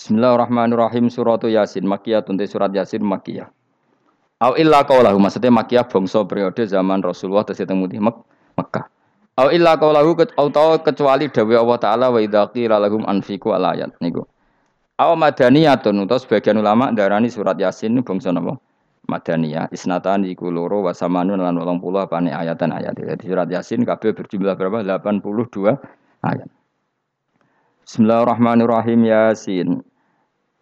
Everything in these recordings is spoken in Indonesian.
Bismillahirrahmanirrahim suratu Yasin Makiyah tuntai surat Yasin Makiyah. Au illa qaulahu maksudnya Makiyah bangsa periode zaman Rasulullah tesih teng Mek Mekah. Au illa qaulahu atau kecuali dawe Allah taala wa idza qila lahum anfiqu al ayat niku. Au madaniyatun utawa sebagian ulama darani surat Yasin bangsa napa? Madaniyah isnatan iku loro wa samanun lan 80 apane ayatan ayat. Jadi surat Yasin kabeh berjumlah berapa? 82 ayat. Bismillahirrahmanirrahim Yasin.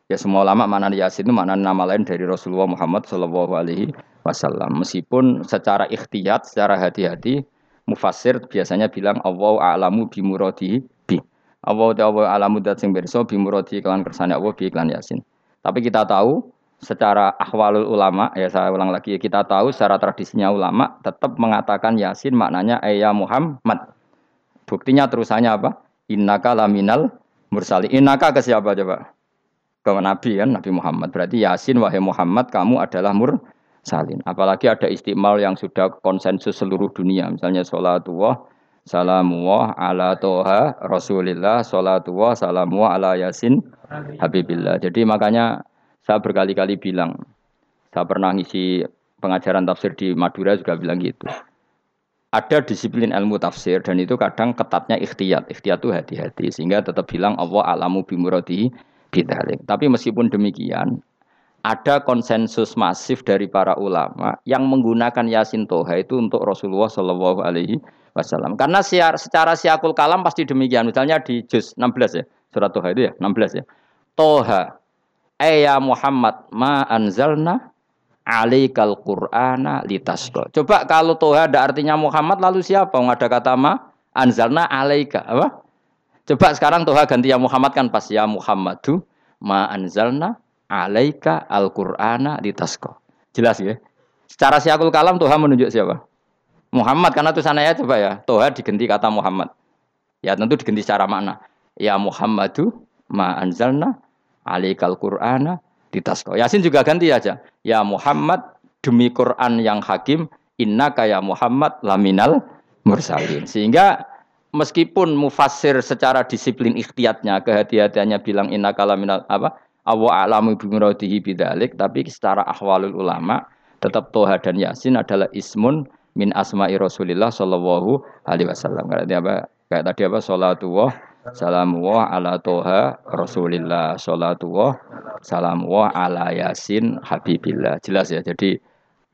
Ya semua ulama mana Yasin itu mana nama lain dari Rasulullah Muhammad Shallallahu Alaihi Wasallam. Meskipun secara ikhtiyat, secara hati-hati, mufassir biasanya bilang Allah a'lamu bimuradi bi. Allah Allah alamu dat sing berso bimuradi kawan kersane Allah bi iklan Yasin. Tapi kita tahu secara ahwalul ulama ya saya ulang lagi kita tahu secara tradisinya ulama tetap mengatakan Yasin maknanya ayah Muhammad. Buktinya terusannya apa? Innaka laminal mursali. Innaka ke siapa coba? Ke Nabi kan Nabi Muhammad. Berarti Yasin wahai Muhammad kamu adalah mursalin. Apalagi ada istimal yang sudah konsensus seluruh dunia. Misalnya sholatullah salamullah ala toha rasulillah sholatullah salamullah ala yasin habibillah. Jadi makanya saya berkali-kali bilang, saya pernah ngisi pengajaran tafsir di Madura juga bilang gitu. Ada disiplin ilmu tafsir dan itu kadang ketatnya ikhtiyat. Ikhtiyat itu hati-hati sehingga tetap bilang Allah alamu bimuradi bidalik. Tapi meskipun demikian, ada konsensus masif dari para ulama yang menggunakan Yasin Toha itu untuk Rasulullah Shallallahu Alaihi Wasallam. Karena secara siakul kalam pasti demikian. Misalnya di juz 16 ya, surat Toha itu ya, 16 ya. Toha, Eya Muhammad ma anzalna alaikal Qur'ana litasqa. Coba kalau Toha ada artinya Muhammad lalu siapa? Nggak ada kata ma anzalna alaika apa? Coba sekarang Tuhan ganti ya Muhammad kan pas ya Muhammadu ma anzalna alaika al-Qur'ana tasko. Jelas ya? Secara siakul kalam Tuhan menunjuk siapa? Muhammad karena itu sana ya coba ya. Tuhan diganti kata Muhammad. Ya tentu diganti secara makna. Ya Muhammadu ma anzalna alaikal Qur'ana tasko. Yasin juga ganti aja. Ya Muhammad demi Quran yang hakim inna kaya Muhammad laminal mursalin. Sehingga meskipun mufassir secara disiplin ikhtiyatnya kehati-hatiannya bilang inna kalaminal apa? Awa alamu bimuradihi bidalik tapi secara ahwalul ulama tetap toha dan yasin adalah ismun min asma'i rasulillah sallallahu alaihi wasallam. Kayak apa? Kayak tadi apa? Salatullah salamullah ala toha rasulillah. Salatullah salamullah ala yasin habibillah. Jelas ya? Jadi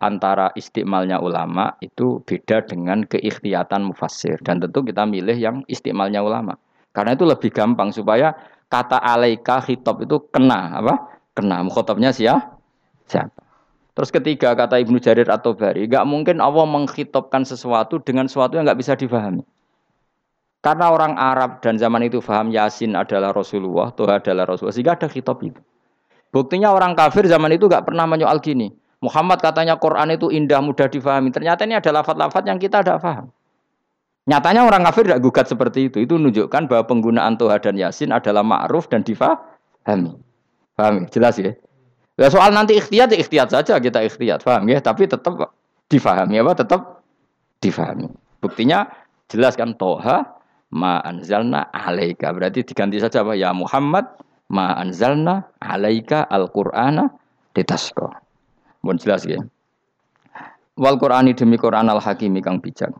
antara istimalnya ulama itu beda dengan keikhtiatan mufassir. Dan tentu kita milih yang istimalnya ulama. Karena itu lebih gampang supaya kata alaika khitab itu kena apa? Kena. Mukhotabnya siapa siapa terus ketiga kata Ibnu Jarir atau Bari nggak mungkin Allah mengkhitabkan sesuatu dengan sesuatu yang nggak bisa difahami. Karena orang Arab dan zaman itu faham Yasin adalah Rasulullah, Tuhan adalah Rasulullah, sehingga ada khitab itu. Buktinya orang kafir zaman itu nggak pernah menyoal gini. Muhammad katanya Quran itu indah, mudah difahami. Ternyata ini adalah lafat-lafat yang kita tidak paham. Nyatanya orang kafir tidak gugat seperti itu. Itu menunjukkan bahwa penggunaan Tuhan dan Yasin adalah ma'ruf dan difahami. Paham ya? Jelas ya? Ya soal nanti ikhtiyat, ya ikhtiyat saja kita ikhtiyat. Paham ya? Tapi tetap difahami apa? Tetap difahami. Buktinya jelas kan Toha ma anzalna alaika. Berarti diganti saja apa? Ya Muhammad ma anzalna alaika al-Qur'ana ditasqa. Mohon jelas ya. Wal Qur'ani demi Qur'an al hakimi kang bijak.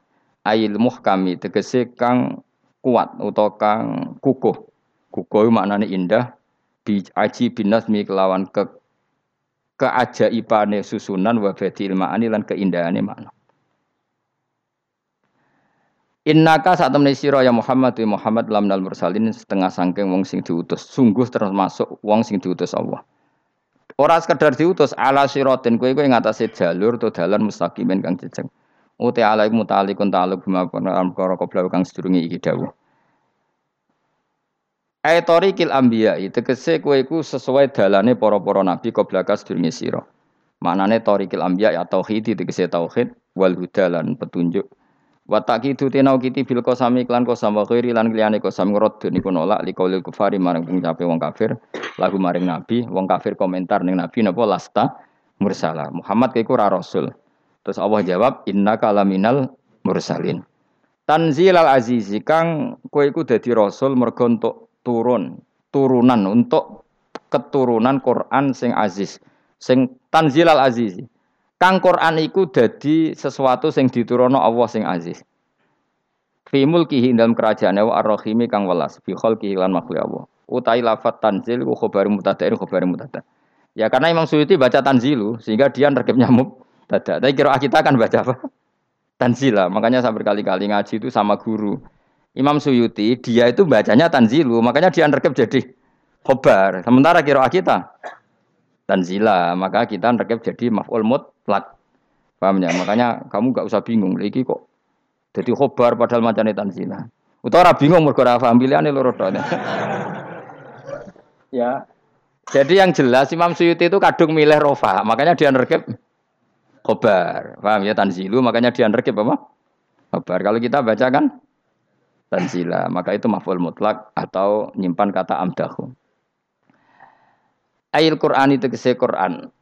Ail muhkami tegese kang kuat utawa kang kukuh. Kukuh maknane indah bi aji binasmi kelawan ke keajaibane susunan wa badil ma'ani lan keindahane makna. Innaka saat temen sira ya Muhammad wa Muhammad lamnal mursalin setengah sangking wong sing diutus. Sungguh termasuk wong sing diutus Allah. Ora sekedar diutus ala siratin kowe kowe ngatasi jalur to dalan mustaqimin kang jejeg. Uti alaikum mutalikun ta'aluk bima perkara qabla kang sedurunge iki dawuh. Aitori kil ambiya tegese kowe iku sesuai dalane para-para nabi qabla ka sedurunge sira. Maknane torikil ambiya ya tauhid tegese tauhid wal huda lan petunjuk Wa taqidu tinau kiti bil qasami klan qasam wa ghairi lan liyane qasam ngrad niku nolak liqaulil kufari marang pengucape wong kafir lagu maring nabi wong kafir komentar ning nabi napa lasta mursala. Muhammad iku ora rasul. Terus Allah jawab innaka laminal mursalin. Tanzil al azizi kang kowe iku dadi rasul mergo untuk turun turunan untuk keturunan Quran sing aziz, sing tanzilal aziz. Kang Quran iku dadi sesuatu sing diturunno Allah sing aziz. Fi mulkihi dalam kerajaan wa ar-rahimi kang welas fi khalqihi lan makhluk Allah. Utai lafat tanzil ku khabar mutadain khabar mutada. Ya karena Imam Suyuti baca tanzilu sehingga dia nerkep nyamuk tada. Tapi kira kita akan baca apa? Tanzila. Makanya saya berkali-kali ngaji itu sama guru. Imam Suyuti dia itu bacanya tanzilu, makanya dia nerkep jadi khobar. Sementara kira kita tanzila, maka kita nerkep jadi maf'ul mutlak. Paham ya? Makanya kamu gak usah bingung. Lagi kok jadi khobar padahal macamnya tanzila. Utawa bingung mergo ora paham pilihane loro Ya. Jadi yang jelas Imam Suyuti itu kadung milih rofa, makanya dia nerkep khobar. Paham ya tanzilu, makanya dia nerkep apa? Khobar. Kalau kita baca kan tanzila, maka itu maf'ul mutlak atau nyimpan kata amdahu. Ayil Quran itu kese Quran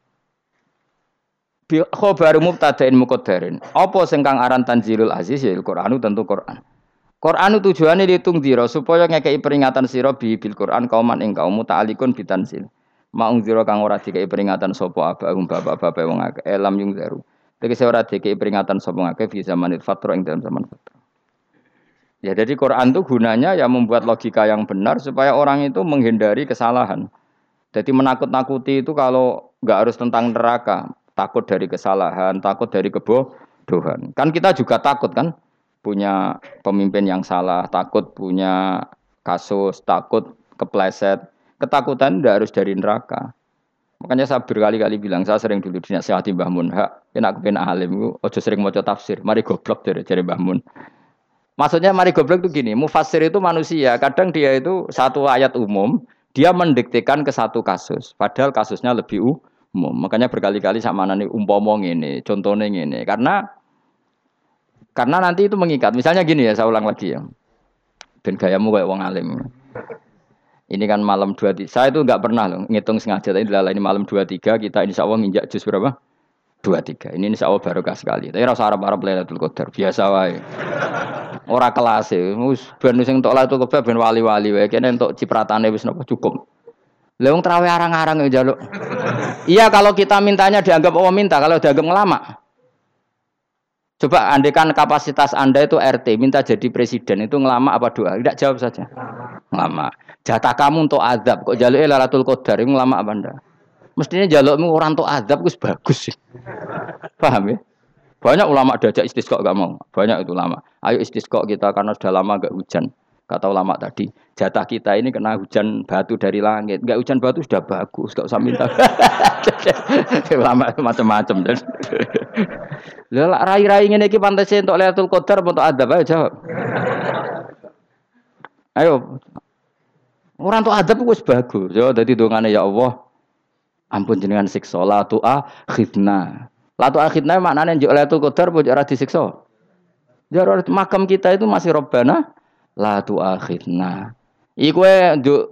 khobar mubtada'in muqaddarin. Apa sing kang aran tanzilul aziz ya Qur'anu tentu Qur'an. Qur'anu tujuane ditung dira supaya ngekei peringatan sira bi bil Qur'an kauman ing kaum muta'alikun bitanzil. Maung dira kang ora dikei peringatan sapa abahum bapak-bapak wong akeh elam yung zaru. Tegese ora dikei peringatan sapa ngakeh fi zamanil fatra ing dalam zaman fatra. Ya jadi Quran itu gunanya ya membuat logika yang benar supaya orang itu menghindari kesalahan. Jadi menakut-nakuti itu kalau nggak harus tentang neraka, takut dari kesalahan, takut dari kebodohan. Kan kita juga takut kan punya pemimpin yang salah, takut punya kasus, takut kepleset. Ketakutan tidak harus dari neraka. Makanya saya berkali-kali bilang, saya sering dulu dinasihati Mbah Mun, hak, kena kepen alim, ojo sering mau tafsir, mari goblok dari dari Mbah Mun. Maksudnya mari goblok itu gini, mufasir itu manusia, kadang dia itu satu ayat umum, dia mendiktekan ke satu kasus, padahal kasusnya lebih umum. Makanya berkali-kali sama nani umpomong ini, contohnya ini. Karena karena nanti itu mengikat. Misalnya gini ya, saya ulang lagi ya. Ben gayamu kayak wong alim. Ini kan malam dua tiga. Saya itu nggak pernah loh ngitung sengaja. Tapi ini malam dua tiga kita insya Allah nginjak jus berapa? Dua tiga. Ini insya Allah barokah sekali. Tapi rasa Arab Arab Lailatul Qadar biasa wae. Ora kelas e. Wis ben sing entuk Lailatul Qadar ben wali-wali wae. Kene entuk cipratane wis napa cukup. Lewung terawih arang-arang ya jaluk. Iya kalau kita mintanya dianggap Allah minta, kalau dianggap ngelama. Coba andekan kapasitas Anda itu RT, minta jadi presiden, itu ngelama apa doa? Tidak jawab saja. Ngelama. Jatah kamu untuk adab, kok jaluk Lailatul Qadar, ngelama apa Anda? Mestinya jalukmu orang untuk adab itu bagus sih. Paham ya? Banyak ulama diajak istisqa gak mau. Banyak itu lama. Ayo istisqa kita karena sudah lama gak hujan. Kata ulama tadi, jatah kita ini kena hujan batu dari langit. Enggak hujan batu sudah bagus, enggak usah minta. ulama macam-macam. Lah rai-rai ngene iki sih untuk Lailatul Qadar untuk adab ayo jawab. Ayo. Orang untuk adab wis bagus. Yo dadi dongane ya Allah. Ampun jenengan siksa la tu'a khidna. La tu'a khidna maknane njuk Lailatul Qadar pun ora disiksa. Ya makam kita itu masih robbana la akhirna. Iku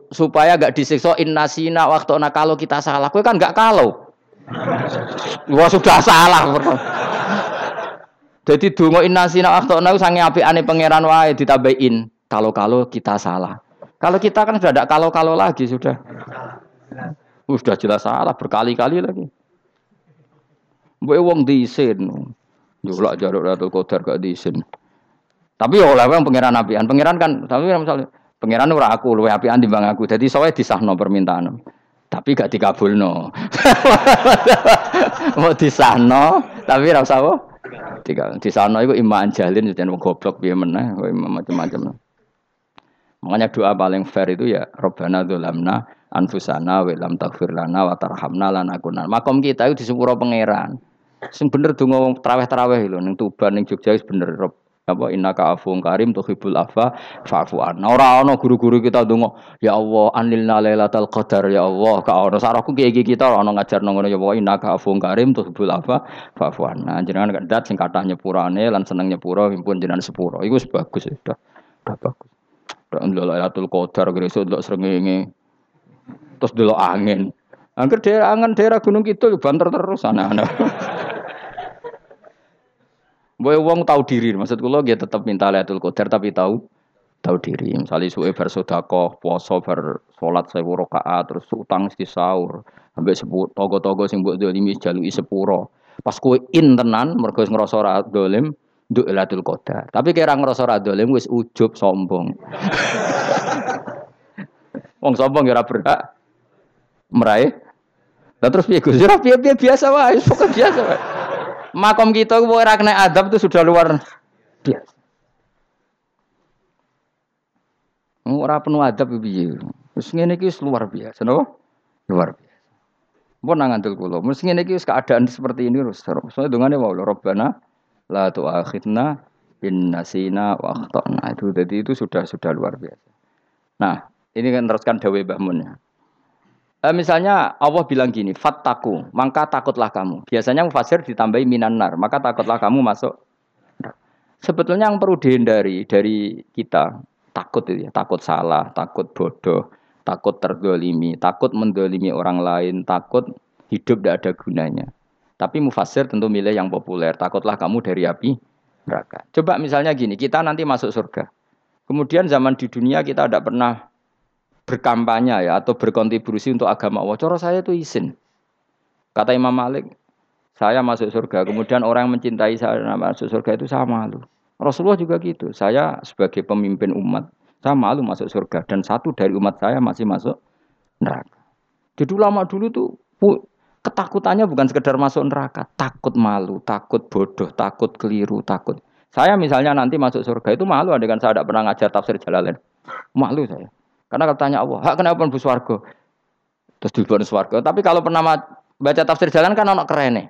supaya gak disiksa innasina waktu nak kalau kita salah. Kowe kan gak kalau. Wah sudah salah. Jadi donga innasina waktu nak sange ane pangeran wae ditambahin kalau-kalau kita salah. Kalau kita kan sudah ada kalau-kalau lagi sudah. Sudah jelas salah berkali-kali lagi. Mbok wong diisin. Yo lak jaruk Ratul Qadar gak diisin. Tapi ya oleh wong pangeran apian. Pangeran kan tapi misalnya pangeran ora aku luwe apian timbang aku. Jadi sowe disahno permintaan. Tapi gak dikabulno. Mau disahno tapi ora usah? Tiga disahno iku iman jalin wong goblok piye meneh, macam-macam. Makanya doa paling fair itu ya Robbana dzulamna anfusana wa lam taghfir lana wa tarhamna lanakunanna. Makom kita itu disepuro pangeran. Sing bener donga traweh-traweh lho ning Tuban ning Jogja wis bener apa innaka afuwun karim tuhibbul afa fa'fu anna. Ora ana guru-guru kita donga ya Allah anilna lailatul qadar ya Allah. Ka ana saraku kiye kita ana ngajarno ngono ya Allah innaka afuwun karim tuhibbul afa fa'fu anna. Jenengan kandat sing kathah nyepurane lan seneng nyepuro pun jenengan sepuro. Iku bagus sudah. Sudah bagus ora lailatul qadar gresuk ndelok srengenge terus delok angin Angger daerah angan daerah Gunung Kidul banter terus anak-anak. Boy wong tahu diri, maksud kula dia tetap minta Lailatul Qadar tapi tahu tahu diri. Misalnya suwe bersodako, poso ber sholat sewu rakaat, terus utang di sahur, sampai sepuluh togo-togo sing buat dolimi jalui sepuro. Pas kue in tenan, mereka ngerasa ora dolim, duk ilatul qadar. Tapi kira ngerasa ora dolim, wis ujub sombong. Wong sombong kira berhak meraih. Nah terus piye Gus? Ya biasa wae, pokok biasa wae. Makom kita ora kena adab itu sudah luar biasa. Ora penuh adab piye. Wis ngene iki luar biasa, napa? Luar biasa. Mpun nang ngandel kula. Mesti ngene iki keadaan seperti ini terus. Soale dongane wae Rabbana la tu'akhidna bin nasina wa akhtana. Itu jadi itu sudah sudah luar biasa. Nah, ini kan teruskan dawe Mbah Mun ya. Eh, misalnya Allah bilang gini, fattaku, maka takutlah kamu. Biasanya mufasir ditambahi minanar, maka takutlah kamu masuk. Sebetulnya yang perlu dihindari dari kita, takut itu ya, takut salah, takut bodoh, takut terdolimi, takut mendolimi orang lain, takut hidup tidak ada gunanya. Tapi mufasir tentu milih yang populer, takutlah kamu dari api neraka. Coba misalnya gini, kita nanti masuk surga. Kemudian zaman di dunia kita tidak pernah berkampanye ya atau berkontribusi untuk agama Allah. Coro saya itu izin. Kata Imam Malik, saya masuk surga. Kemudian orang yang mencintai saya masuk surga itu sama malu. Rasulullah juga gitu. Saya sebagai pemimpin umat, saya malu masuk surga dan satu dari umat saya masih masuk neraka. Jadi lama dulu tuh ketakutannya bukan sekedar masuk neraka, takut malu, takut bodoh, takut keliru, takut. Saya misalnya nanti masuk surga itu malu dengan saya tidak pernah ngajar tafsir Jalalain. Malu saya. Karena kalau tanya Allah, hak kenapa pun swarga? Terus di swarga. Tapi kalau pernah baca tafsir jalan kan anak keren nih.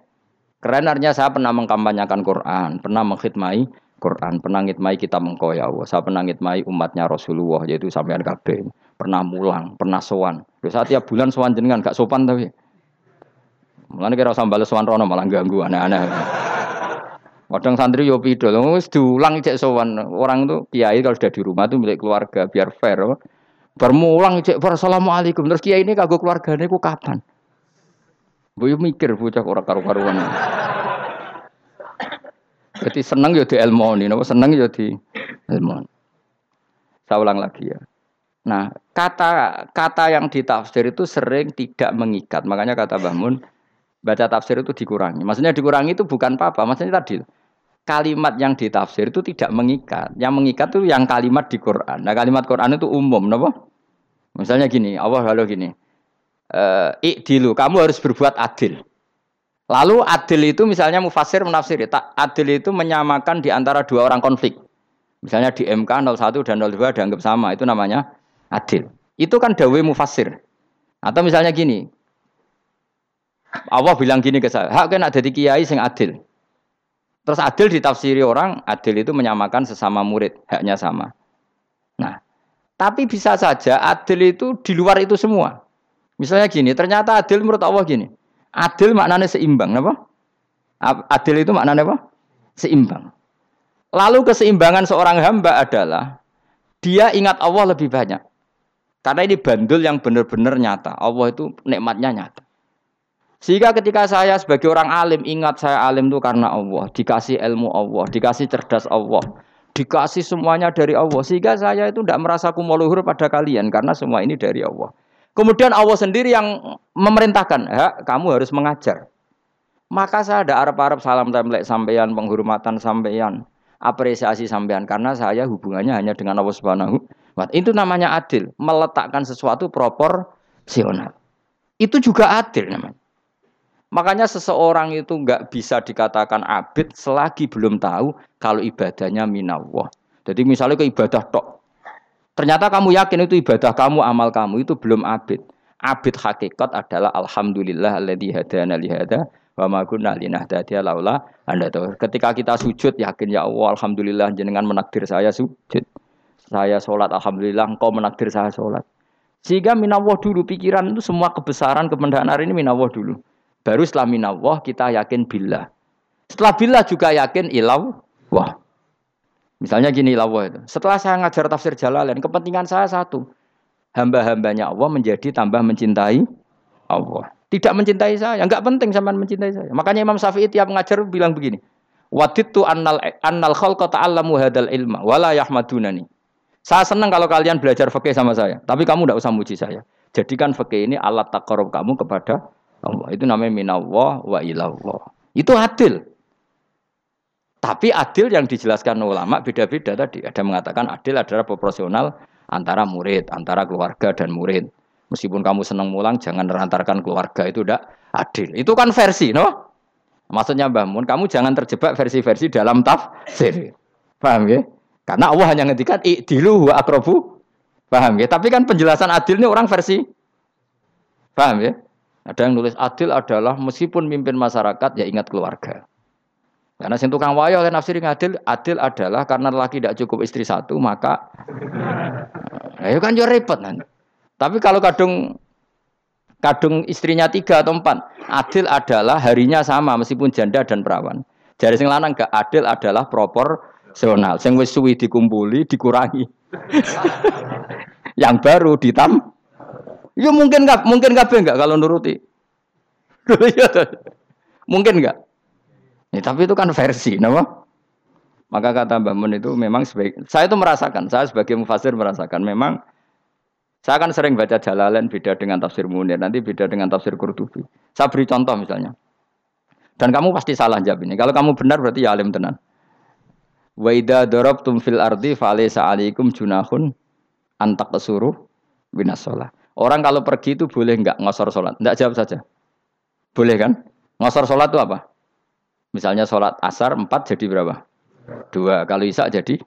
Keren artinya saya pernah mengkampanyakan Quran, pernah mengkhidmai Quran, pernah ngitmai kita mengkau ya Allah. Saya pernah ngitmai umatnya Rasulullah, yaitu sampean kabeh. Pernah mulang, pernah sowan. Terus saat tiap bulan sowan jenengan gak sopan tapi. Mulane kira usah bales sowan rono malah ganggu aneh-aneh. Kadang santri yo pidol, wis diulang cek sowan. Orang tuh kiai kalau sudah di rumah tuh milik keluarga biar fair. Bermulang cek assalamualaikum. Terus kiai ini kagok keluarganya ku kapan? Bu mikir bocah orang karu-karuan. Jadi seneng ya di ilmoni, napa seneng ya di ilmoni. Saya ulang lagi ya. Nah, kata kata yang ditafsir itu sering tidak mengikat. Makanya kata Bahmun, baca tafsir itu dikurangi. Maksudnya dikurangi itu bukan apa-apa. Maksudnya tadi kalimat yang ditafsir itu tidak mengikat. Yang mengikat itu yang kalimat di Quran. Nah, kalimat Quran itu umum, napa? Misalnya gini, Allah lalu gini. Eh, ikdilu, kamu harus berbuat adil. Lalu adil itu misalnya mufasir menafsiri, tak adil itu menyamakan di antara dua orang konflik. Misalnya di MK 01 dan 02 dianggap sama, itu namanya adil. Itu kan dawe mufasir. Atau misalnya gini, Allah bilang gini ke saya, hak kena jadi kiai sing adil. Terus adil ditafsiri orang, adil itu menyamakan sesama murid, haknya sama. Nah, tapi bisa saja adil itu di luar itu semua. Misalnya gini, ternyata adil menurut Allah gini. Adil maknanya seimbang, apa? Adil itu maknanya apa? Seimbang. Lalu keseimbangan seorang hamba adalah dia ingat Allah lebih banyak. Karena ini bandul yang benar-benar nyata. Allah itu nikmatnya nyata. Sehingga ketika saya sebagai orang alim ingat saya alim itu karena Allah, dikasih ilmu Allah, dikasih cerdas Allah, dikasih semuanya dari Allah. Sehingga saya itu tidak merasa kumuluhur pada kalian karena semua ini dari Allah. Kemudian Allah sendiri yang memerintahkan, ya, kamu harus mengajar. Maka saya ada Arab-Arab salam template sampeyan, penghormatan sampeyan, apresiasi sampeyan karena saya hubungannya hanya dengan Allah Subhanahu wa Itu namanya adil, meletakkan sesuatu proporsional. Itu juga adil namanya. Makanya seseorang itu nggak bisa dikatakan abid selagi belum tahu kalau ibadahnya minallah. Jadi misalnya ke ibadah tok, Ternyata kamu yakin itu ibadah kamu, amal kamu itu belum abid. Abid hakikat adalah alhamdulillah alladzi hadana li hada wa ma kunna linahtadiya laula anda tahu. Ketika kita sujud yakin ya Allah alhamdulillah jenengan menakdir saya sujud. Saya sholat alhamdulillah engkau menakdir saya sholat. Sehingga minallah dulu pikiran itu semua kebesaran kemendahan hari ini minallah dulu. Baru setelah minallah kita yakin billah. Setelah billah juga yakin ilaw wah. Misalnya gini lawa itu. Setelah saya ngajar tafsir Jalalain, kepentingan saya satu. Hamba-hambanya Allah menjadi tambah mencintai Allah. Tidak mencintai saya, enggak penting sama mencintai saya. Makanya Imam Syafi'i tiap ngajar bilang begini. Waditu annal annal khalqa ta'allamu hadal ilma wala yahmadunani. Saya senang kalau kalian belajar fikih sama saya, tapi kamu tidak usah muji saya. Jadikan fikih ini alat takarub kamu kepada Allah. Itu namanya minallah wa ilallah. Itu adil. Tapi adil yang dijelaskan ulama beda-beda tadi. Ada mengatakan adil adalah proporsional antara murid, antara keluarga dan murid. Meskipun kamu senang mulang, jangan merantarkan keluarga itu tidak adil. Itu kan versi, no? Maksudnya Mbah Mun, kamu jangan terjebak versi-versi dalam tafsir. Paham ya? Karena Allah hanya ngendikan i'dilu wa akrobu. Paham ya? Tapi kan penjelasan adil ini orang versi. Paham ya? Ada yang nulis adil adalah meskipun mimpin masyarakat ya ingat keluarga. Karena sing tukang wayo kan nafsir adil, adil adalah karena laki tidak cukup istri satu maka ayo kan yo repot nanti. Tapi kalau kadung kadung istrinya tiga atau empat, adil adalah harinya sama meskipun janda dan perawan. Jadi sing lanang gak adil adalah Sonal, sing wis suwi dikumpuli dikurangi. yang baru ditam. Ya mungkin nggak, mungkin nggak enggak kalau nuruti. Iya mungkin nggak. Ya, tapi itu kan versi, nama. Maka kata Mbak Mun itu memang sebaik, saya itu merasakan, saya sebagai mufasir merasakan memang saya kan sering baca Jalalain beda dengan tafsir Munir, nanti beda dengan tafsir Qurtubi. Saya beri contoh misalnya. Dan kamu pasti salah jawab ini. Kalau kamu benar berarti ya alim tenan. Wa idza darabtum fil ardi falaysa alaikum junahun antak kesuruh binas. Orang kalau pergi itu boleh enggak ngosor sholat? Enggak jawab saja. Boleh kan? Ngosor sholat itu apa? Misalnya sholat asar empat jadi berapa? Dua. Kalau isak jadi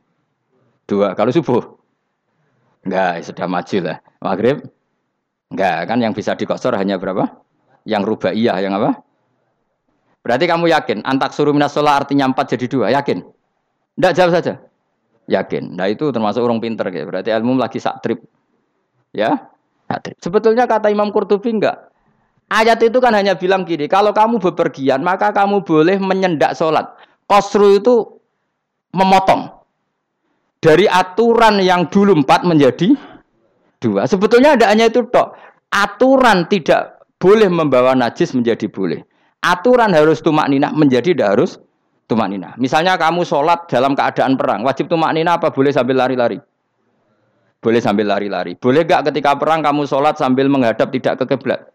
dua. Kalau subuh? Enggak, sudah maju lah. Maghrib? Enggak, kan yang bisa dikosor hanya berapa? Yang rubaiyah, yang apa? Berarti kamu yakin antak suruh minas sholat artinya empat jadi dua, yakin? Tidak jawab saja. Yakin. Nah itu termasuk orang pinter ya. Berarti ilmu lagi sak trip. Ya. Sebetulnya kata Imam Qurtubi enggak. Ayat itu kan hanya bilang gini, kalau kamu bepergian maka kamu boleh menyendak sholat. Kosru itu memotong. Dari aturan yang dulu empat menjadi dua. Sebetulnya ada hanya itu tok. Aturan tidak boleh membawa najis menjadi boleh. Aturan harus tumak ninah menjadi tidak harus tumak nina. Misalnya kamu sholat dalam keadaan perang, wajib tumak nina apa boleh sambil lari-lari? Boleh sambil lari-lari. Boleh gak ketika perang kamu sholat sambil menghadap tidak ke kiblat?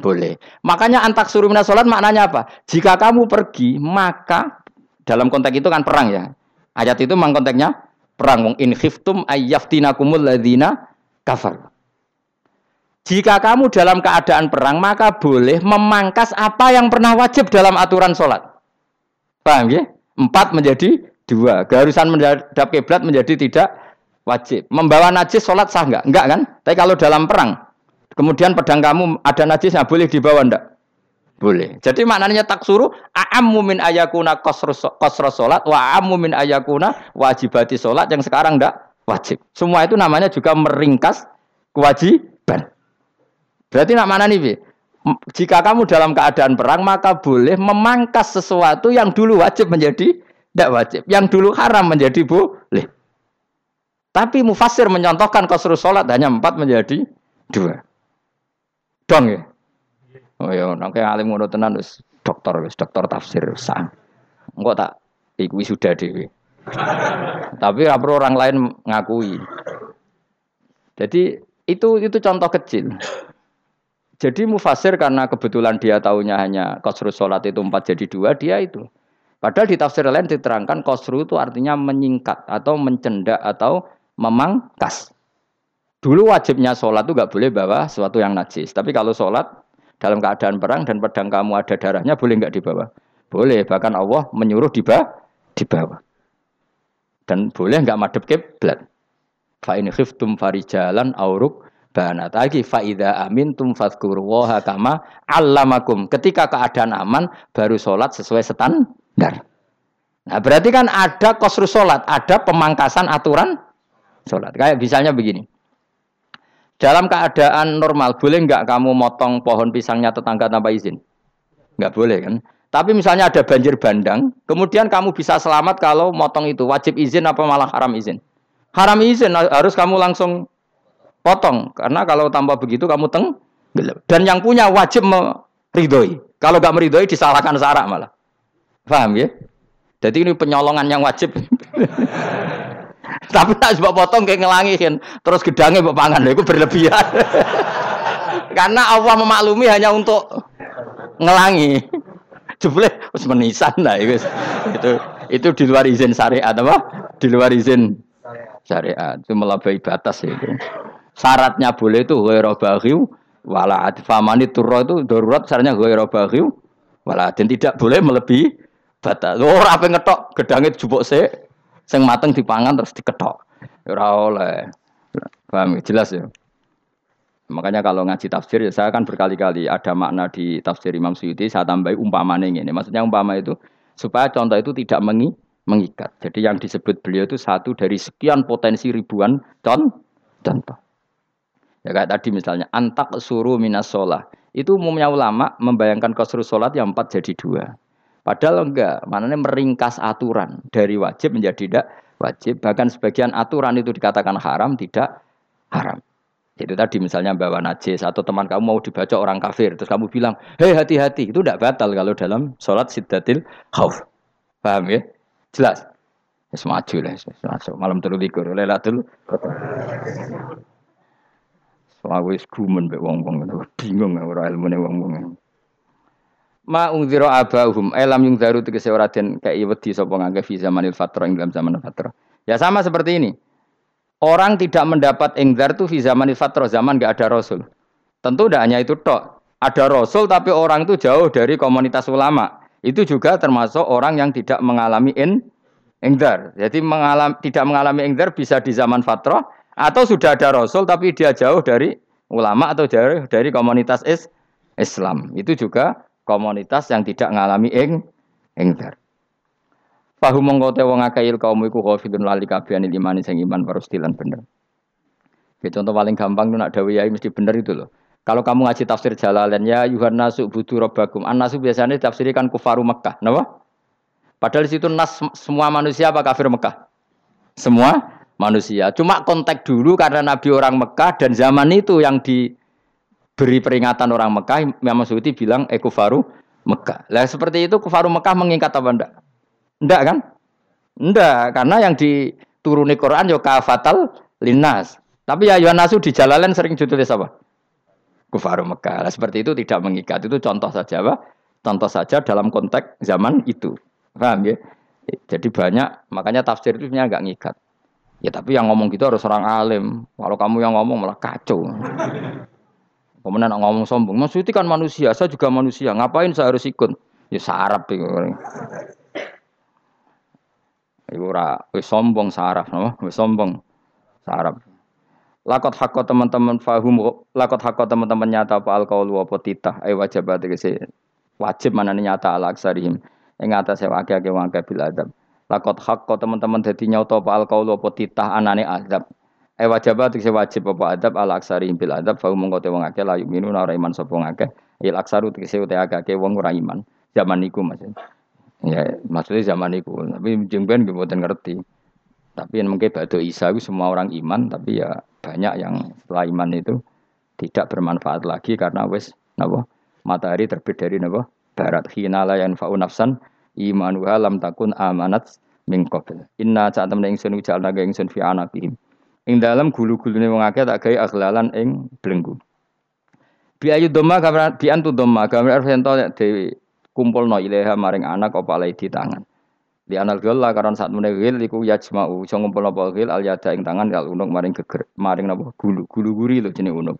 Boleh. Makanya antak surumina sholat maknanya apa? Jika kamu pergi, maka dalam konteks itu kan perang ya. Ayat itu memang konteksnya perang. Wong in khiftum ayyaftinakumul ladina kafar. Jika kamu dalam keadaan perang, maka boleh memangkas apa yang pernah wajib dalam aturan sholat. Paham ya? Empat menjadi dua. Keharusan menghadap kiblat menjadi tidak wajib. Membawa najis sholat sah enggak? Enggak kan? Tapi kalau dalam perang, kemudian pedang kamu ada najisnya boleh dibawa enggak? Boleh. Jadi maknanya tak suruh a'ammu min ayakuna kosro sholat wa a'ammu min ayakuna wajibati sholat yang sekarang enggak wajib. Semua itu namanya juga meringkas kewajiban. Berarti nak mana nih, jika kamu dalam keadaan perang maka boleh memangkas sesuatu yang dulu wajib menjadi tidak wajib, yang dulu haram menjadi boleh. Tapi mufasir mencontohkan kosru sholat hanya empat menjadi dua. Dong ya. Oh ya, nanti alim ngono tenan wis dokter wis dokter tafsir sah. Enggak tak iku sudah dewi. Tapi rapor orang lain ngakui. Jadi itu itu contoh kecil. Jadi mufasir karena kebetulan dia tahunya hanya kosru sholat itu empat jadi dua, dia itu. Padahal di tafsir lain diterangkan kosru itu artinya menyingkat atau mencendak atau memangkas. Dulu wajibnya sholat itu nggak boleh bawa sesuatu yang najis. Tapi kalau sholat dalam keadaan perang dan pedang kamu ada darahnya boleh nggak dibawa? Boleh. Bahkan Allah menyuruh dibawa. dibawa. Dan boleh nggak madep kiblat. Fa in khiftum farijalan auruk banat lagi faida amin tum fadkurullaha kama allamakum ketika keadaan aman baru sholat sesuai standar nah berarti kan ada kosru sholat ada pemangkasan aturan sholat. Kayak misalnya begini. Dalam keadaan normal boleh nggak kamu motong pohon pisangnya tetangga tanpa izin? Nggak boleh kan? Tapi misalnya ada banjir bandang kemudian kamu bisa selamat kalau motong itu. Wajib izin apa malah haram izin? Haram izin harus kamu langsung potong. Karena kalau tanpa begitu kamu teng dan yang punya wajib meridoi kalau gak meridoi disalahkan sarak malah. Paham ya? Jadi ini penyolongan yang wajib Tapi tak sebab potong kayak ngelangihin, terus gedangnya mbok pangan, itu berlebihan. Karena Allah memaklumi hanya untuk ngelangi. Jebule wis menisan lah itu. Itu itu di luar izin syariat apa? Di luar izin syariat. Itu melampaui batas itu. Syaratnya boleh itu ghairu baghiw wala adfamani turro itu darurat syaratnya ghairu baghiw wala dan tidak boleh melebihi batas. Ora apa ngetok gedangnya jupuk sik sing mateng dipangan terus diketok. Ora oleh. Paham jelas ya? Makanya kalau ngaji tafsir ya saya kan berkali-kali ada makna di tafsir Imam Suyuti saya tambahi umpamanya ini. Maksudnya umpama itu supaya contoh itu tidak mengi, mengikat. Jadi yang disebut beliau itu satu dari sekian potensi ribuan con, contoh. Ya kayak tadi misalnya antak suruh minas sholat. Itu umumnya ulama membayangkan kosru sholat yang empat jadi dua. Padahal enggak, maknanya meringkas aturan dari wajib menjadi tidak wajib. Bahkan sebagian aturan itu dikatakan haram, tidak haram. Itu tadi misalnya bawa najis atau teman kamu mau dibaca orang kafir, terus kamu bilang, hei hati-hati, itu tidak batal kalau dalam sholat sidatil khauf. Paham ya? Jelas? Ya, maju lah, masuk malam telu likur, lelatul. Soalnya wis gumen be wong-wong, bingung ora ilmune wong-wong. Ma abahum, elam yung daru tegese ora den kei wedi sapa ngangge fi zamanil ing dalam zaman fatra. Ya sama seperti ini. Orang tidak mendapat engzar itu di zaman fatro zaman gak ada rasul. Tentu tidak hanya itu tok. Ada rasul tapi orang itu jauh dari komunitas ulama. Itu juga termasuk orang yang tidak mengalami in, engzar. Jadi mengalam, tidak mengalami engzar bisa di zaman fatro atau sudah ada rasul tapi dia jauh dari ulama atau jauh dari komunitas is, Islam. Itu juga komunitas yang tidak mengalami eng, engzar. Fahu mongko te wong akeh kaum iku ghafilun lali kabehane iman sing iman parustilan bener. Ya contoh paling gampang tuh nak dawuh yai mesti bener itu loh. Kalau kamu ngaji tafsir Jalalain ya Yuhan nasu budu robbakum. An nasu biasanya tafsirkan kufaru Mekah, napa? Padahal di situ nas semua manusia apa kafir Mekah? Semua manusia. Cuma kontak dulu karena Nabi orang Mekah dan zaman itu yang diberi peringatan orang Mekah, Imam Suyuti bilang ekufaru Mekah. Lah seperti itu kufaru Mekah mengikat apa enggak? Enggak kan? Enggak, karena yang dituruni Quran yo kafatal linas. Tapi ya Yohanasu di jalalan sering ditulis apa? Kufaru Mekah. Nah, seperti itu tidak mengikat. Itu contoh saja apa? Contoh saja dalam konteks zaman itu. Paham ya? Jadi banyak, makanya tafsir itu sebenarnya enggak ngikat. Ya tapi yang ngomong gitu harus orang alim. Kalau kamu yang ngomong malah kacau. Kemudian ngomong sombong, itu kan manusia, saya juga manusia. Ngapain saya harus ikut? Ya sarap ya. Iku ora wis sombong saraf, no? sombong saraf. Lakot hakot teman-teman fahum, lakot hakot teman-teman nyata apa alkohol apa titah, ay wajib tegese wajib mana nyata ala aksarihim. Ing atas sewa akeh akeh wangke bil adab. Lakot hakot teman-teman dadi nyata apa alkohol apa titah anane azab. Ay wajib tegese wajib apa adab ala aksarihim bil adab, fahum mongko te wong akeh layu minun ora iman sapa ngakeh. Il aksaru tegese ute akeh akeh wong ora iman. Zaman niku Mas. Ya, maksudnya zaman itu. Tapi jengben gue buatan ngerti. Tapi yang mungkin batu Isa itu semua orang iman, tapi ya banyak yang setelah iman itu tidak bermanfaat lagi karena wes nabo matahari terbit dari nabo barat hinala yang fa'u nafsan iman lam takun amanat min qabl. Inna temen ingsun naga ingsun fi anaqihim. Ing dalam gulu-gulune wong akeh tak gawe aghlalan ing belenggu. Bi ayu doma gambar bi antu doma gambar ento dewi kumpul no ileha maring anak apa alai di tangan. Di anal gela karena saat menegil iku yajma'u iso ngumpul napa gil al yada ing tangan kal unuk maring geger maring napa gulu gulu guri lho jenenge unuk.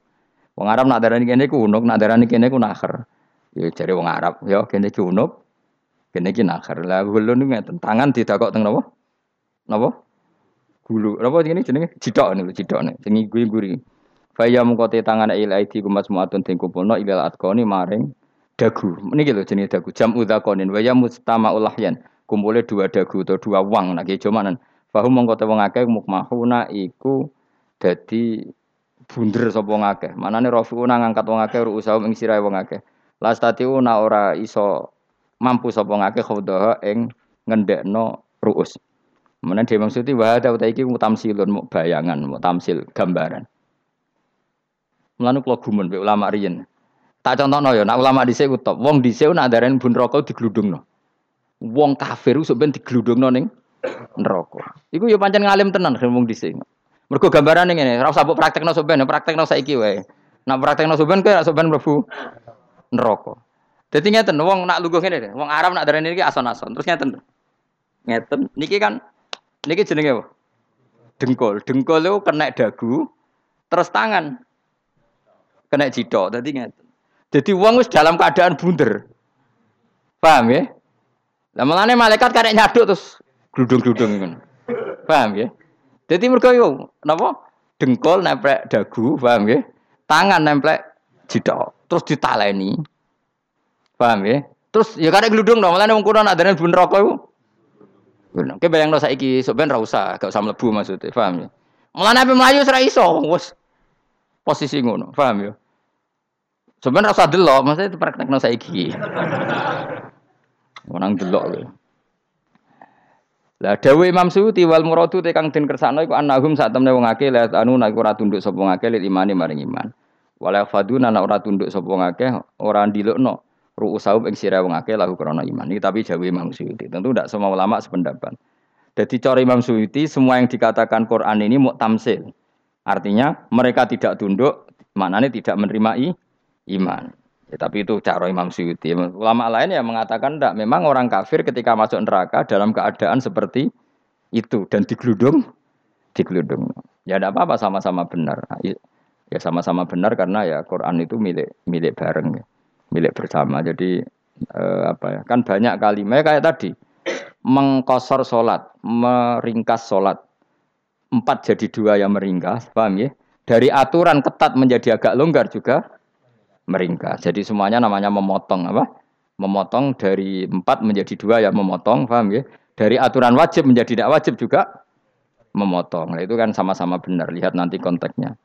Wong Arab nak darani kene ku unuk, nak darani kene ku nakher. Ya wong Arab, ya kene ku unuk, kene ki nakher. Lah gulu niku ngeten, tangan didakok teng napa? Napa? Gulu. Napa jenenge jenenge jidok niku jidok sing guri-guri. Faya mungkote tangan il aidi kumas muatun ting kumpulno ilal atkoni maring dagu. Ini gitu jenis dagu. Jam udhakonin. Waya mustama ulahyan. Kumpulnya dua dagu atau dua wang. Nah, cumanan. Fahum mongkota wong akeh mukmahuna iku dadi bunder sapa wong akeh. Manane rafiuna ngangkat wong akeh ruusahu ing sirahe wong akeh. Ora iso mampu sapa wong akeh khawdaha ing ngendekno ruus. Mana dia maksudnya wah ada utai iki mutamsilun mau bayangan, mau tamsil gambaran. Mulane kula gumun ulama riyen. Tak contohno ya, nak ulama dhisik ku top. Wong dhisik nak darani bun rokok digludungno. Wong kafir ku sampeyan digludungno ning neraka. Iku ya pancen ngalim tenan ngomong dhisik. Mergo gambarane ngene, ora usah mbok praktekno sampean, praktekno saiki wae. Nak praktekno sampean kowe sampean mlebu neraka. Dadi ngeten wong nak lungguh ngene, wong Arab nak darani iki ason-ason. Terus ngeten. Ngeten, niki kan niki jenenge apa? Dengkul. Dengkul itu kena dagu, terus tangan kena jidok. Dadi ngeten. Jadi wong wis dalam keadaan bunder. Paham ya? Lah malane malaikat karek nyaduk terus gludung-gludung ngono. Paham ya? Jadi mereka yo napa? Dengkul nempel dagu, paham ya? Tangan nempel jidok, terus ditaleni. Paham ya? Terus ya karek gludung dong, malane wong kuno nak dene bun rokok iku. Ngono. Ki bayangno saiki sok ben ra usah, gak usah mlebu maksudnya, paham ya? Mulane ape mlayu ora iso, wis posisi ngono, paham ya? Sebenarnya rasa delok, maksudnya itu praktekno saiki. Menang delok lho. Lah dawuh Imam Suyuti wal muradu te kang den kersakno iku annahum sak temne wong akeh la anu nek ora tunduk sapa wong akeh imani maring iman. Wala faduna ora tunduk sapa wong akeh ora ndilukno ru'usahum ing sira wong akeh lahu krana iman. Iki tapi jawab Imam Suyuti. Tentu tidak semua ulama sependapat. Jadi cara Imam Suyuti semua yang dikatakan Quran ini mau tamsil. Artinya mereka tidak tunduk, maknanya tidak menerima iman. Ya, tapi itu cara Imam Syuuti. Ulama lain yang mengatakan tidak. Memang orang kafir ketika masuk neraka dalam keadaan seperti itu dan digeludung, digeludung. Ya tidak apa-apa sama-sama benar. Ya sama-sama benar karena ya Quran itu milik milik bareng, ya. Milik bersama. Jadi eh, apa ya? Kan banyak kalimat kayak tadi mengkosor solat, meringkas solat. Empat jadi dua yang meringkas, paham ya? Dari aturan ketat menjadi agak longgar juga meringkas. Jadi semuanya namanya memotong apa? Memotong dari empat menjadi dua ya memotong, paham ya? Dari aturan wajib menjadi tidak wajib juga memotong. Nah, itu kan sama-sama benar. Lihat nanti konteksnya.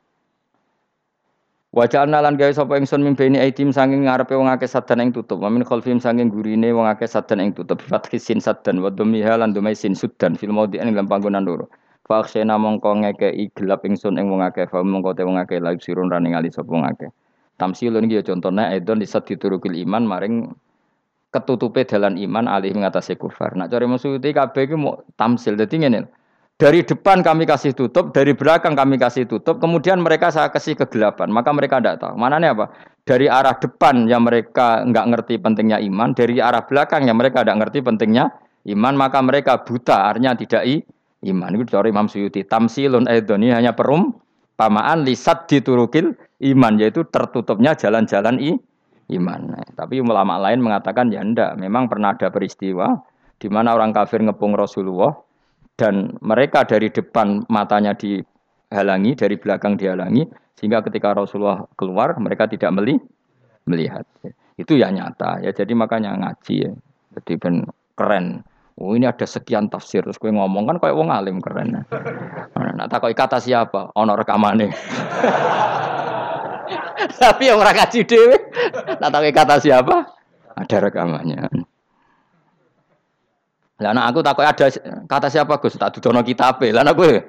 Wajah lan gawe sapa ingsun mimpeni aitim sanging ngarepe wong akeh sadan ing tutup. Wa min khalfim sanging gurine wong akeh sadan ing tutup. Fathi sin sadan wa dhamiha lan dhumai sin sudan fil maudhi ing dalam panggonan loro. Fa akhsena mongko ngekeki gelap ingsun ing wong akeh fa mongko te wong akeh laib sirun rani ngali sapa wong akeh. Tamsilun iki ya contone edon disat diturukil iman maring ketutupe dalan iman alih mengatasi kufar. Nak cari maksudnya kabeh iki mau tamsil. Dadi ngene. Dari depan kami kasih tutup, dari belakang kami kasih tutup, kemudian mereka saya kasih kegelapan. Maka mereka tidak tahu. Mana nih apa? Dari arah depan yang mereka nggak ngerti pentingnya iman, dari arah belakang yang mereka tidak ngerti pentingnya iman, maka mereka buta, artinya tidak i, iman. Itu dari Imam Suyuti. Tamsilun edoni hanya perum, pamaan lisat diturukil iman yaitu tertutupnya jalan-jalan i iman. Nah, tapi ulama lain mengatakan ya ndak, memang pernah ada peristiwa di mana orang kafir ngepung Rasulullah dan mereka dari depan matanya dihalangi, dari belakang dihalangi sehingga ketika Rasulullah keluar mereka tidak meli melihat. Itu ya nyata ya. Jadi makanya ngaji ya. Jadi ben keren. Oh ini ada sekian tafsir terus gue ngomong kan kayak wong alim keren. Nah, tak kata siapa? Ono rekamane. Tapi yang orang ngaji dewe, nah tak kata siapa? Ada rekamannya. Lah aku takut ada kata siapa Gus tak dudono kitab. Lah anak gue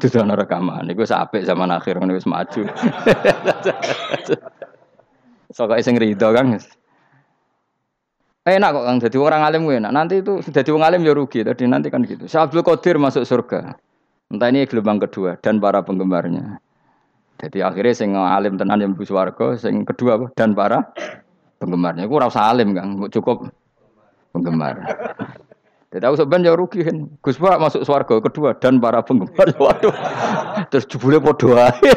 dudono rekaman. Iku sampai zaman akhir ngono wis maju. Sokoke sing rido kan. Enak kok Kang jadi orang alim enak. Nanti itu jadi orang alim ya rugi. Tadi nanti kan gitu. Syekh Abdul Qadir masuk surga. Entah ini gelombang kedua dan para penggemarnya. Jadi akhirnya sing alim tenan yang bus warga, sing kedua dan para penggemarnya. Gue rasa alim Kang, cukup penggemar. Jadi aku sebenarnya rugi kan. Gus Pak masuk swarga kedua dan para penggemar. Waduh. Terus jebule padha ae.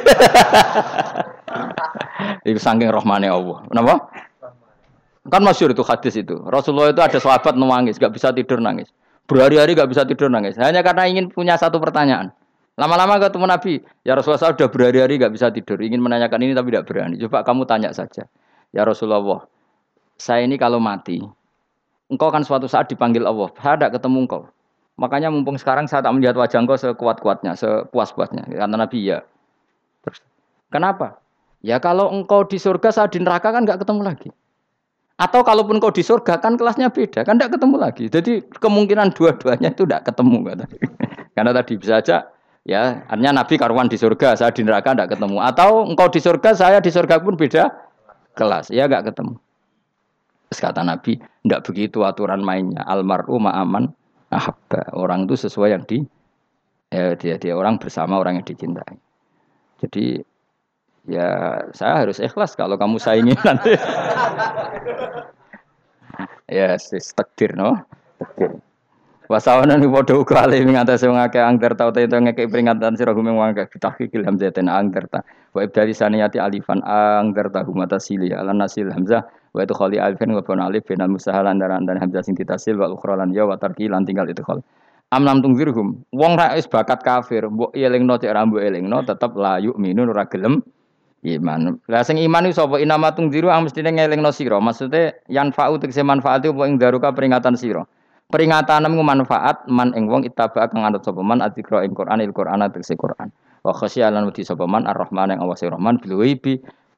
Iku saking rahmane Allah. Kenapa? Kan masyur itu hadis itu. Rasulullah itu ada sahabat nangis, gak bisa tidur nangis. Berhari-hari gak bisa tidur nangis. Hanya karena ingin punya satu pertanyaan. Lama-lama ketemu Nabi, ya Rasulullah saya sudah berhari-hari gak bisa tidur. Ingin menanyakan ini tapi tidak berani. Coba kamu tanya saja. Ya Rasulullah, saya ini kalau mati, engkau kan suatu saat dipanggil Allah. Saya tidak ketemu engkau. Makanya mumpung sekarang saya tak melihat wajah engkau sekuat-kuatnya, sepuas-puasnya. Kata Nabi, ya. Terus, kenapa? Ya kalau engkau di surga, saya di neraka kan nggak ketemu lagi. Atau kalaupun kau di surga kan kelasnya beda, kan tidak ketemu lagi. Jadi kemungkinan dua-duanya itu tidak ketemu kata. Karena tadi bisa aja ya, artinya Nabi karuan di surga, saya di neraka tidak ketemu. Atau engkau di surga, saya di surga pun beda kelas, ya nggak ketemu. Terus kata Nabi, tidak begitu aturan mainnya. Almaru ma'aman ahabba. Orang itu sesuai yang di ya dia dia orang bersama orang yang dicintai. Jadi ya saya harus ikhlas kalau kamu saingi nanti. ya, yes, takdir no. Takdir. Wasawana ni padha uga ale ing atase wong akeh angger tau te ngekek peringatan sira gumeng wong akeh tahqiqil hamzatin angger ta. Wa ibdali saniyati alifan angger ta humata sili ala nasil hamzah wa itu khali alifin wa pun alif bin musahal antara antara hamzah sing ditasil wa ukhra lan ya wa tarki lan tinggal itu khol. Am lam tungzirhum wong ra wis bakat kafir mbok elingno cek ra mbok elingno tetep la yu'minun ora gelem iman. Lah sing iman iku sapa inama tungziru ang mestine ngelingno sira. Maksude yan fa'u tegese manfaat iku ing daruka peringatan sira. Peringatan nemu manfaat man ing wong ittaba kang anut sapa man adzikra ing Quran il Quran tegese Quran. Wa khasyalan wedi sapa man ar-Rahman ing Allah Rahman bil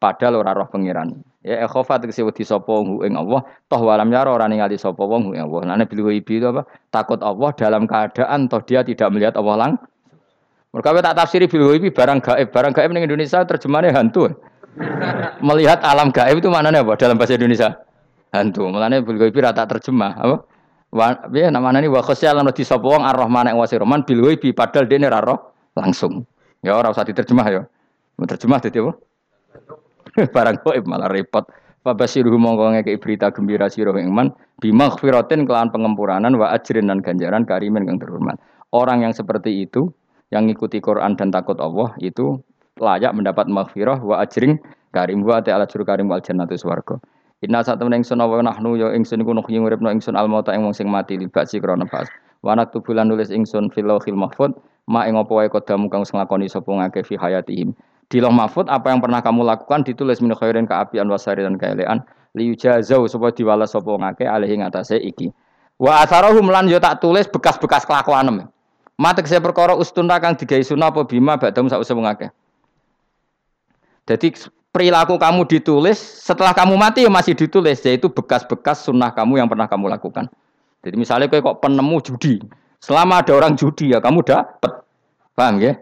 padahal ora roh pangeran. Ya ekhofa tegese wedi sapa wong ing Allah toh walam yara ora ningali sapa wong ing Allah. Nane bil ghaibi itu apa? Takut Allah dalam keadaan toh dia tidak melihat Allah lang. Mereka tak tafsiri bil ghaibi barang gaib. Barang gaib ning Indonesia terjemahannya hantu. Melihat alam gaib itu maknanya apa dalam bahasa Indonesia? Hantu. Mulane bil ghaibi rata terjemah apa? Wa piye namanya ini wa khosyal di sapa wong ar-Rahman ing wasi Rahman bil ghaibi padahal dene ra roh langsung. Ya ora usah diterjemah ya. Terjemah dadi apa? Barang gaib malah repot. Fabasiruhu mongko ngekei berita gembira sira ing man bimaghfiratin kelawan pengempuranan wa ajrin dan ganjaran karimin kang terhormat. Orang yang seperti itu yang ngikuti Quran dan takut Allah itu layak mendapat maghfirah wa ajring karim wa ta'ala juru karim wal jannatu swarga. Inna saat temen ingsun wa nahnu ya ingsun iku nuhyi uripno ingsun al mauta ing wong sing mati libasi krana pas. Wa naktubu lan nulis ingsun fil lauhil mahfud ma ing apa wae kodamu kang sing lakoni sapa ngake fi hayatihim. Di lauh mahfud apa yang pernah kamu lakukan ditulis min khairin kaapian wasari dan kaelean liyujazau supaya diwalas sapa ngake alih ing atase iki. Wa atharahum lan yo tak tulis bekas-bekas kelakuanem. Matek saya perkara ustuna kang digawe sunah apa bima badam sak usah ngake. Jadi perilaku kamu ditulis, setelah kamu mati ya masih ditulis, yaitu bekas-bekas sunnah kamu yang pernah kamu lakukan. Jadi misalnya kayak kok penemu judi, selama ada orang judi ya kamu dapat, paham ya?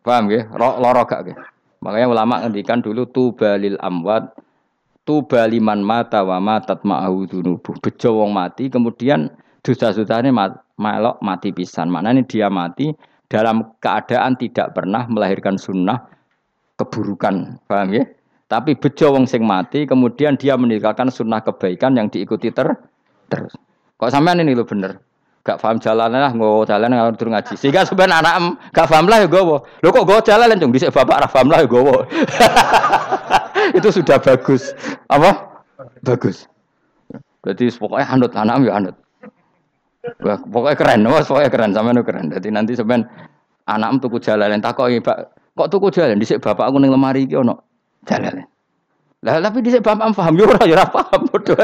Paham ya? Loro gak ya? Makanya ulama ngendikan dulu tu balil amwat, tu baliman mata wa matat ma'ahu dunubuh. Bejo wong mati, kemudian dosa-dosanya melok mati pisan. Mana ini dia mati dalam keadaan tidak pernah melahirkan sunnah keburukan, paham ya? Tapi bejo wong sing mati, kemudian dia meninggalkan sunnah kebaikan yang diikuti ter terus. Kok sampean ini lo bener? Gak paham jalan lah, nggak jalan nggak turun ngaji. Sehingga sebenarnya anak em gak paham lah ya gue. Lo kok gue jalan dong? Bisa bapak paham lah ya gue. Itu sudah bagus. Apa? Bagus. Berarti pokoknya anut anak ya anut. Wah, pokoknya keren, wah, pokoknya keren, sama keren. Jadi nanti sebenarnya anak tuku jalan, tak kok Kok tuku jalan dhisik bapak aku ning lemari iki ono jalan. Lah tapi dhisik bapak paham yo ora yo ora paham bodoh.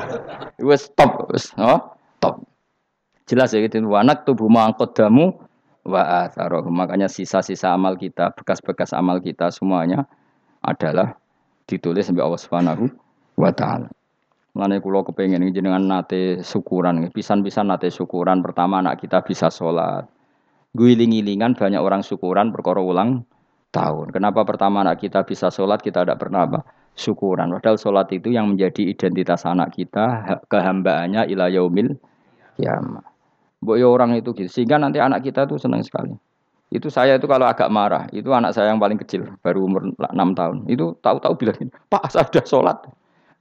Wes stop wes, oh. Jelas ya gitu anak tubuh mangkot damu wa. Makanya sisa-sisa amal kita, bekas-bekas amal kita semuanya adalah ditulis sampai Allah Subhanahu wa taala. Mulane kula kepengin jenengan nate syukuran, pisan-pisan nate syukuran pertama anak kita bisa sholat, Guling-gilingan banyak orang syukuran perkara ulang tahun. Kenapa pertama anak kita bisa sholat kita tidak pernah apa? Syukuran. Padahal sholat itu yang menjadi identitas anak kita, kehambaannya ila yaumil kiamah. Bu ya orang itu gitu. Sehingga nanti anak kita tuh senang sekali. Itu saya itu kalau agak marah, itu anak saya yang paling kecil, baru umur 6 tahun. Itu tahu-tahu bilang, Pak saya sudah sholat.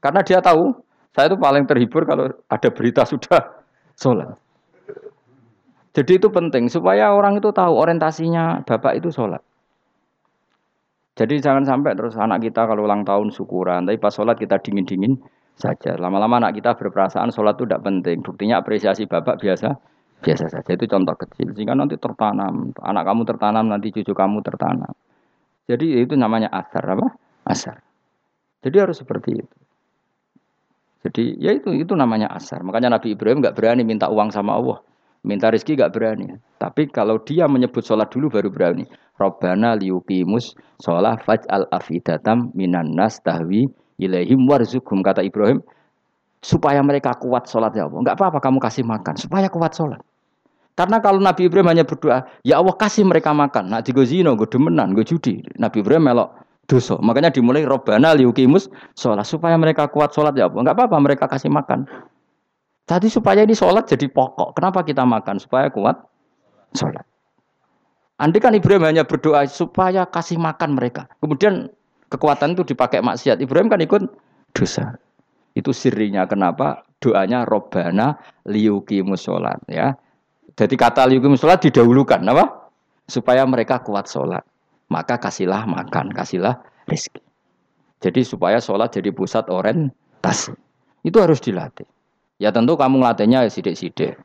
Karena dia tahu, saya itu paling terhibur kalau ada berita sudah sholat. Jadi itu penting supaya orang itu tahu orientasinya bapak itu sholat. Jadi jangan sampai terus anak kita kalau ulang tahun syukuran, tapi pas sholat kita dingin-dingin saja. Lama-lama anak kita berperasaan sholat itu tidak penting. Buktinya apresiasi bapak biasa, biasa saja. Itu contoh kecil. Sehingga nanti tertanam, anak kamu tertanam, nanti cucu kamu tertanam. Jadi itu namanya asar apa? Asar. Jadi harus seperti itu. Jadi ya itu itu namanya asar. Makanya Nabi Ibrahim nggak berani minta uang sama Allah. Minta rezeki gak berani. Tapi kalau dia menyebut sholat dulu baru berani. Robbana liukimus sholat faj al afidatam minan nas tahwi ilaihim warzukum. Kata Ibrahim, supaya mereka kuat sholat ya Allah. Enggak apa-apa kamu kasih makan, supaya kuat sholat. Karena kalau Nabi Ibrahim hanya berdoa, ya Allah kasih mereka makan. Nak di zino, gue demenan, gue judi. Nabi Ibrahim melok dosa. Makanya dimulai Robbana liukimus sholat. Supaya mereka kuat sholat ya Allah. Enggak apa-apa mereka kasih makan. Jadi supaya ini sholat jadi pokok. Kenapa kita makan? Supaya kuat sholat. Andai kan Ibrahim hanya berdoa supaya kasih makan mereka. Kemudian kekuatan itu dipakai maksiat. Ibrahim kan ikut dosa. Itu sirinya kenapa doanya Robbana liuki musolat ya. Jadi kata liuki musolat didahulukan apa? Supaya mereka kuat sholat. Maka kasihlah makan, kasihlah rezeki. Jadi supaya sholat jadi pusat orientasi. Itu harus dilatih. Ya tentu kamu ngelatihnya sidik-sidik.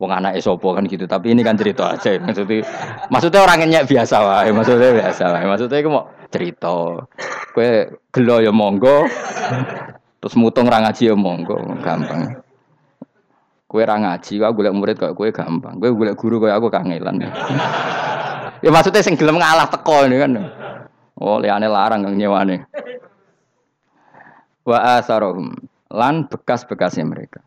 Wong anak esopo kan gitu, tapi ini kan cerita aja. Maksudnya, maksudnya orangnya biasa wae, maksudnya biasa wae. Maksudnya aku mau cerita. Kue gelo ya monggo, terus mutung ra ngaji ya monggo, gampang. Kue ra ngaji, aku golek murid kok kue gampang. Kue golek guru kok aku kangelan. ya maksudnya sing gelem ngalah teko ini kan. Oh, liane larang kang nyewane. Wa asarohum lan bekas-bekasnya mereka.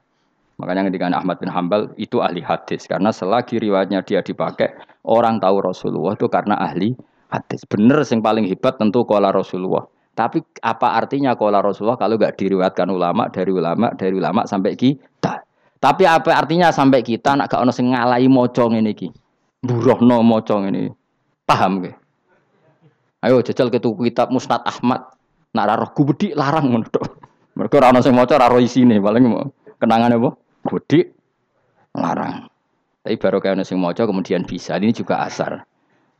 Makanya ketika Ahmad bin Hambal itu ahli hadis karena selagi riwayatnya dia dipakai orang tahu Rasulullah itu karena ahli hadis. Bener yang paling hebat tentu kola Rasulullah. Tapi apa artinya kola Rasulullah kalau nggak diriwayatkan ulama dari ulama dari ulama sampai kita? Tapi apa artinya sampai kita nak gak ono sing ngalai mocong ini ki? Burohno mocong ini. Paham ke? Ayo jajal ke tuku kitab Musnad Ahmad. Nak roh gubedi larang menurut. Mereka ora ono sing maca ora isine paling mau kenangan apa? Gudi larang. Tapi baru kayak nasi mojo kemudian bisa. Ini juga asar.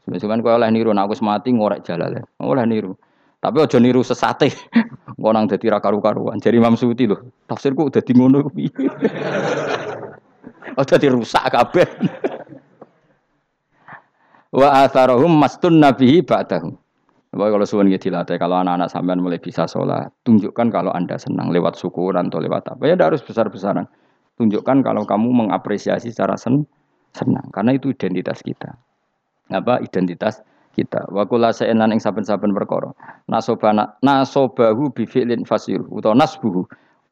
Sebenarnya kau oleh niru, nah aku semati ngorek jalan ya. Oleh niru. Tapi ojo niru sesate. Ngonang jadi raka karuan. Jadi Imam Suti loh. Tafsirku udah di ngono Oh jadi rusak kabeh. Wa atharahum mastun nabihi ba'dahu. Bahwa kalau suwun gitu dilatih, kalau anak-anak sampean mulai bisa sholat, tunjukkan kalau anda senang lewat syukuran atau lewat apa. Ya harus besar-besaran. Tunjukkan kalau kamu mengapresiasi secara sen senang karena itu identitas kita. Apa identitas kita. Wa kula sa'enan ing saben-saben perkara. Nasobana nasobahu bi fi'lin fasir utawa nasbuhu.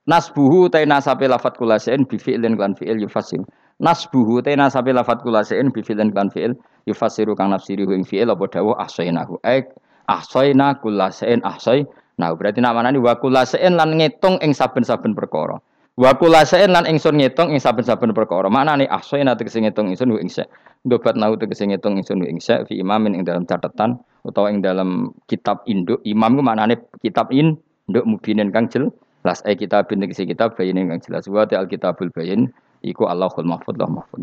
Nasbuhu ta nasabe lafat kula sa'en bi fi'lin kan fi'il yufasir. Nasbuhu ta nasabe lafat kula sa'en bi fi'lin kan fi'il yufasiru kang nafsiri ing fi'il apa dawuh ahsainahu. Ai ahsaina kula sa'en ahsai. Nah, berarti namanya wa kula sa'en lan ngitung ing saben-saben perkara. Wa kula saen lan ingsun ngitung ing saben-saben perkara. Maknane ahsayna tegese ngitung ingsun ing sa. Ndobat nau tegese ngitung ingsun ing sa fi imamin ing dalam catatan utawa ing dalam kitab induk. Imam ku maknane kitab induk mubinin kang jelas. Eh kitab tegese kitab bayin kang jelas. Wa al kitabul bayin iku Allahul mahfuz lah mahfuz.